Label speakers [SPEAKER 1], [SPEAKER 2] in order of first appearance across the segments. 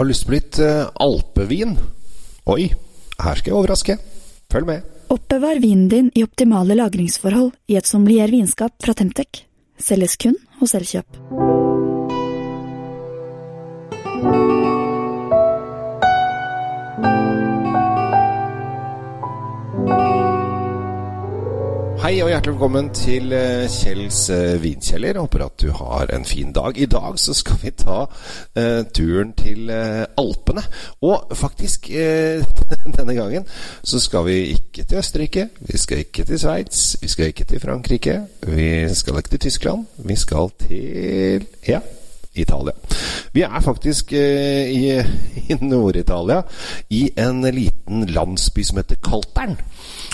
[SPEAKER 1] Har lyst på litt uh, alpevin? Oi, her skal jeg overraske. Følg med.
[SPEAKER 2] Oppbevar vinen din i optimale lagringsforhold i et sommelier vinskap fra Temtec. Selges kun hos Elkjøp.
[SPEAKER 1] Hei og hjertelig velkommen til eh, Kjells eh, vinkjeller. Håper at du har en fin dag. I dag så skal vi ta eh, turen til eh, Alpene. Og faktisk, eh, denne gangen så skal vi ikke til Østerrike. Vi skal ikke til Sveits. Vi skal ikke til Frankrike. Vi skal ikke til Tyskland. Vi skal til Ja. Italia. Vi er faktisk i, i Nord-Italia, i en liten landsby som heter Kaltern.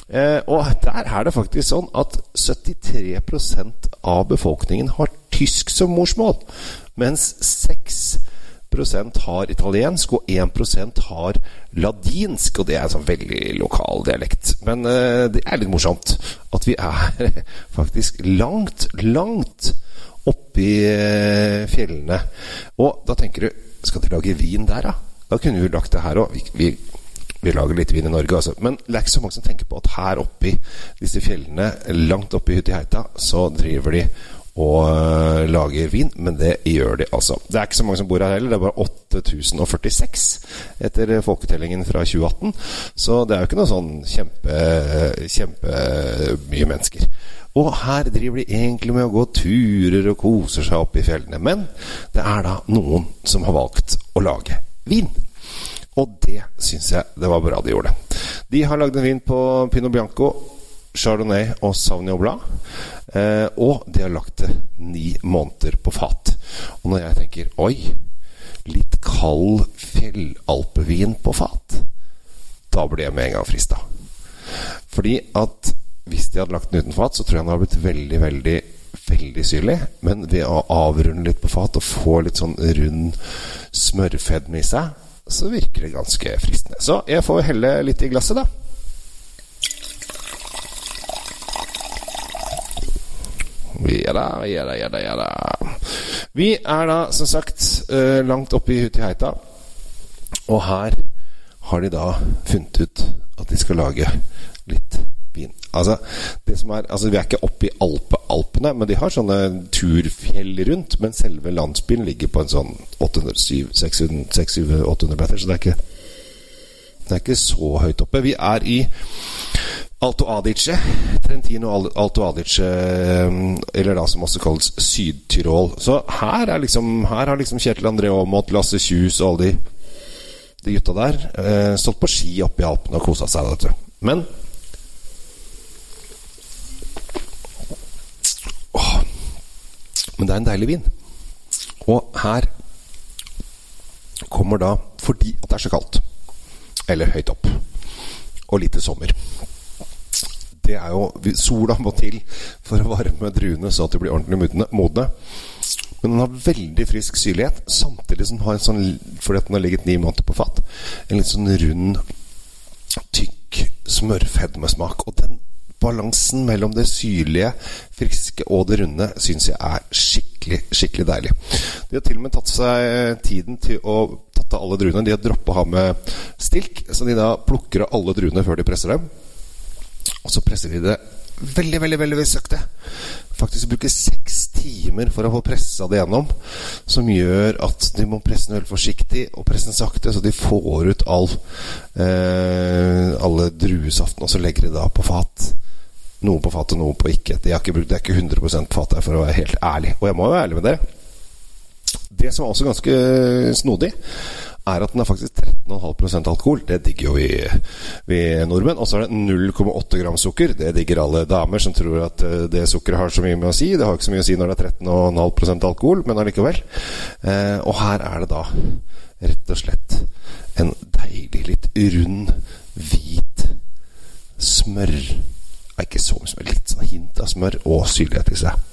[SPEAKER 1] Eh, og der er det faktisk sånn at 73% av befolkningen har tysk som morsmål, mens 6% har italiensk, og 1% har ladinsk. Og det er en sånn veldig lokal dialekt. Men eh, det er litt morsomt at vi er faktisk langt, langt oppi eh, fjellene. Og da tenker du Skal de lage vin der, da? Da kunne vi lagt det her òg. Vi, vi vi lager litt vin i Norge, altså. Men det er ikke så mange som tenker på at her oppi disse fjellene, langt oppi Hutiheita, så driver de og uh, lager vin. Men det gjør de altså. Det er ikke så mange som bor her heller. Det er bare 8046 etter folketellingen fra 2018. Så det er jo ikke noe sånn kjempe, kjempemye mennesker. Og her driver de egentlig med å gå turer og koser seg opp i fjellene. Men det er da noen som har valgt å lage vin. Og det syns jeg det var bra de gjorde. De har lagd en vin på Pinot Bianco, Chardonnay og Sauvignon Blanc. Eh, og de har lagt det ni måneder på fat. Og når jeg tenker oi, litt kald fjellalpevin på fat, da blir jeg med en gang frista. Fordi at hvis de hadde lagt den uten fat, så tror jeg den hadde blitt veldig, veldig veldig syrlig. Men ved å avrunde litt på fat og få litt sånn rund smørfedme i seg, så virker det ganske fristende. Så jeg får helle litt i glasset, da. Ja da, ja da, ja da, ja da. Vi er da, som sagt, uh, langt oppe i Hutiheita. Og her har de da funnet ut at de skal lage litt vin. Altså, det som er, altså Vi er ikke oppe i Alpe, Alpene, men de har sånne turfjell rundt. Men selve landsbyen ligger på en sånn 800-800 meter, så det er, ikke, det er ikke så høyt oppe. Vi er i Alto Adige, Trentino Alto Adige, eller da som også kalles Syd-Tyrol. Så her, er liksom, her har liksom Kjetil André Aamodt, Lasse Kjus og alle de, de gutta der eh, stått på ski oppe i Alpene og kosa seg. Men Men det er en deilig vin. Og her kommer da fordi at det er så kaldt, eller høyt opp, og lite sommer. Det er jo Sola må til for å varme druene så at de blir ordentlig modne. Men den har veldig frisk syrlighet, samtidig som den har en sånn fordi den har ligget ni måneder på fat, en litt sånn rund, tykk smørfedmesmak. Og den balansen mellom det syrlige, friske og det runde syns jeg er skikkelig, skikkelig deilig. De har til og med tatt seg tiden til å tatt av alle druene. De har droppa å ha med stilk, så de da plukker av alle druene før de presser dem. Og så presser de det veldig, veldig veldig, søkte. Faktisk bruker seks timer for å få pressa det gjennom. Som gjør at de må presse den veldig forsiktig og presse den sakte, så de får ut all, eh, alle druesaften, og så legger de da på fat. Noe på fatet, noen på ikke. Det er ikke, det er ikke 100% på fatet, for å være helt ærlig. Og jeg må være ærlig med dere. Det som er også ganske snodig, er at den er faktisk 13,5% alkohol. Det digger jo vi, vi nordmenn. Og så er det 0,8 gram sukker. Det digger alle damer som tror at eh, det sukkeret har så mye med å si. Det har ikke så mye å si når det er 13,5% alkohol, men allikevel. Eh, og her er det da rett og slett en deilig, litt rund, hvit smør ikke så mye smør, litt sånn hint av smør og syrlighet i seg.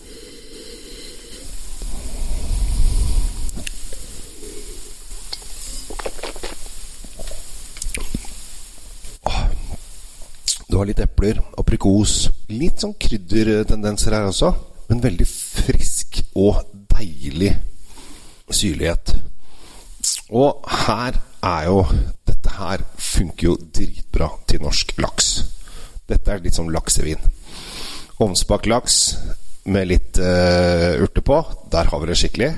[SPEAKER 1] Du har litt epler, aprikos, litt sånn kryddertendenser her også. Men veldig frisk og deilig syrlighet. Og her er jo Dette her funker jo dritbra til norsk laks. Dette er litt som laksevin. Ovnsbakt laks med litt uh, urter på. Der har vi det skikkelig.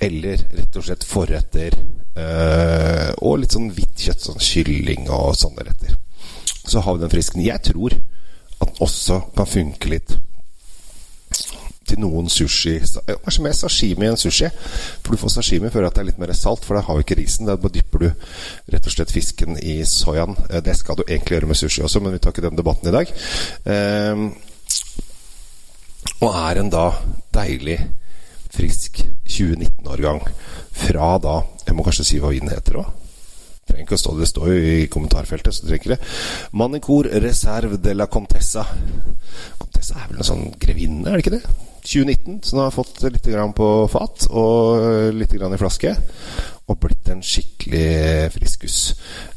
[SPEAKER 1] Eller rett og slett forretter. Uh, og litt sånn hvitt kjøtt, sånn kylling og sånne retter. Så har vi den frisken. Jeg tror at den også kan funke litt til noen sushi. Kanskje mer sashimi enn sushi. For du får sashimi før det er litt mer salt, for da har vi ikke risen. Da dypper du rett og slett fisken i soyaen. Eh, det skal du egentlig gjøre med sushi også, men vi tar ikke den debatten i dag. Um, og er en da deilig, frisk 2019-årgang fra da Jeg må kanskje si hva vinen heter òg? Trenger ikke å stå det. står jo i kommentarfeltet, så trenger ikke det. Manicor Reserve de la Contessa. Contessa er vel en sånn grevinne, er det ikke det? 2019, så den har fått litt på fat og litt i flaske. Og blitt en skikkelig friskus.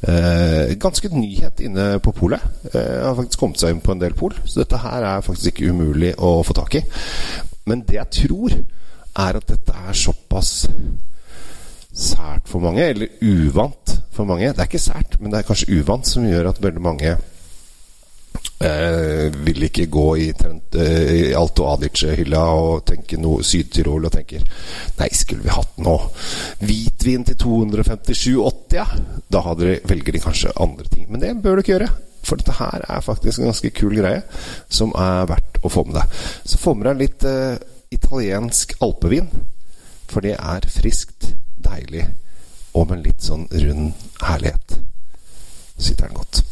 [SPEAKER 1] Eh, ganske nyhet inne på polet. Eh, har faktisk kommet seg inn på en del pol, så dette her er faktisk ikke umulig å få tak i. Men det jeg tror, er at dette er såpass sært for mange, eller uvant for mange. Det er ikke sært, men det er kanskje uvant, som gjør at veldig mange eh, vil ikke gå i, Trent, i Alto Adice-hylla og tenke noe Syd-Tyrol og tenker Nei, skulle vi hatt noe hvitvin til 257,80, ja? Da de, velger de kanskje andre ting. Men det bør du ikke gjøre. For dette her er faktisk en ganske kul greie som er verdt å få med deg. Så få med deg litt uh, italiensk alpevin. For det er friskt, deilig og med litt sånn rund herlighet. Sitter den godt.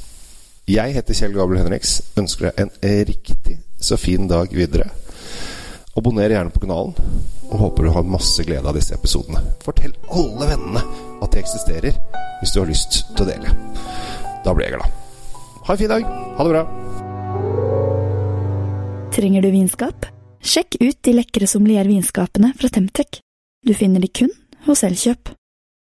[SPEAKER 1] Jeg heter Kjell Gabriel Henriks. Ønsker deg en riktig så fin dag videre. Abonner gjerne på kanalen, og håper du har masse glede av disse episodene. Fortell alle vennene at de eksisterer, hvis du har lyst til å dele. Da blir jeg glad. Ha en fin dag. Ha det bra.
[SPEAKER 2] Trenger du vinskap? Sjekk ut de lekre sommeliervinskapene fra Temtec. Du finner de kun hos Elkjøp.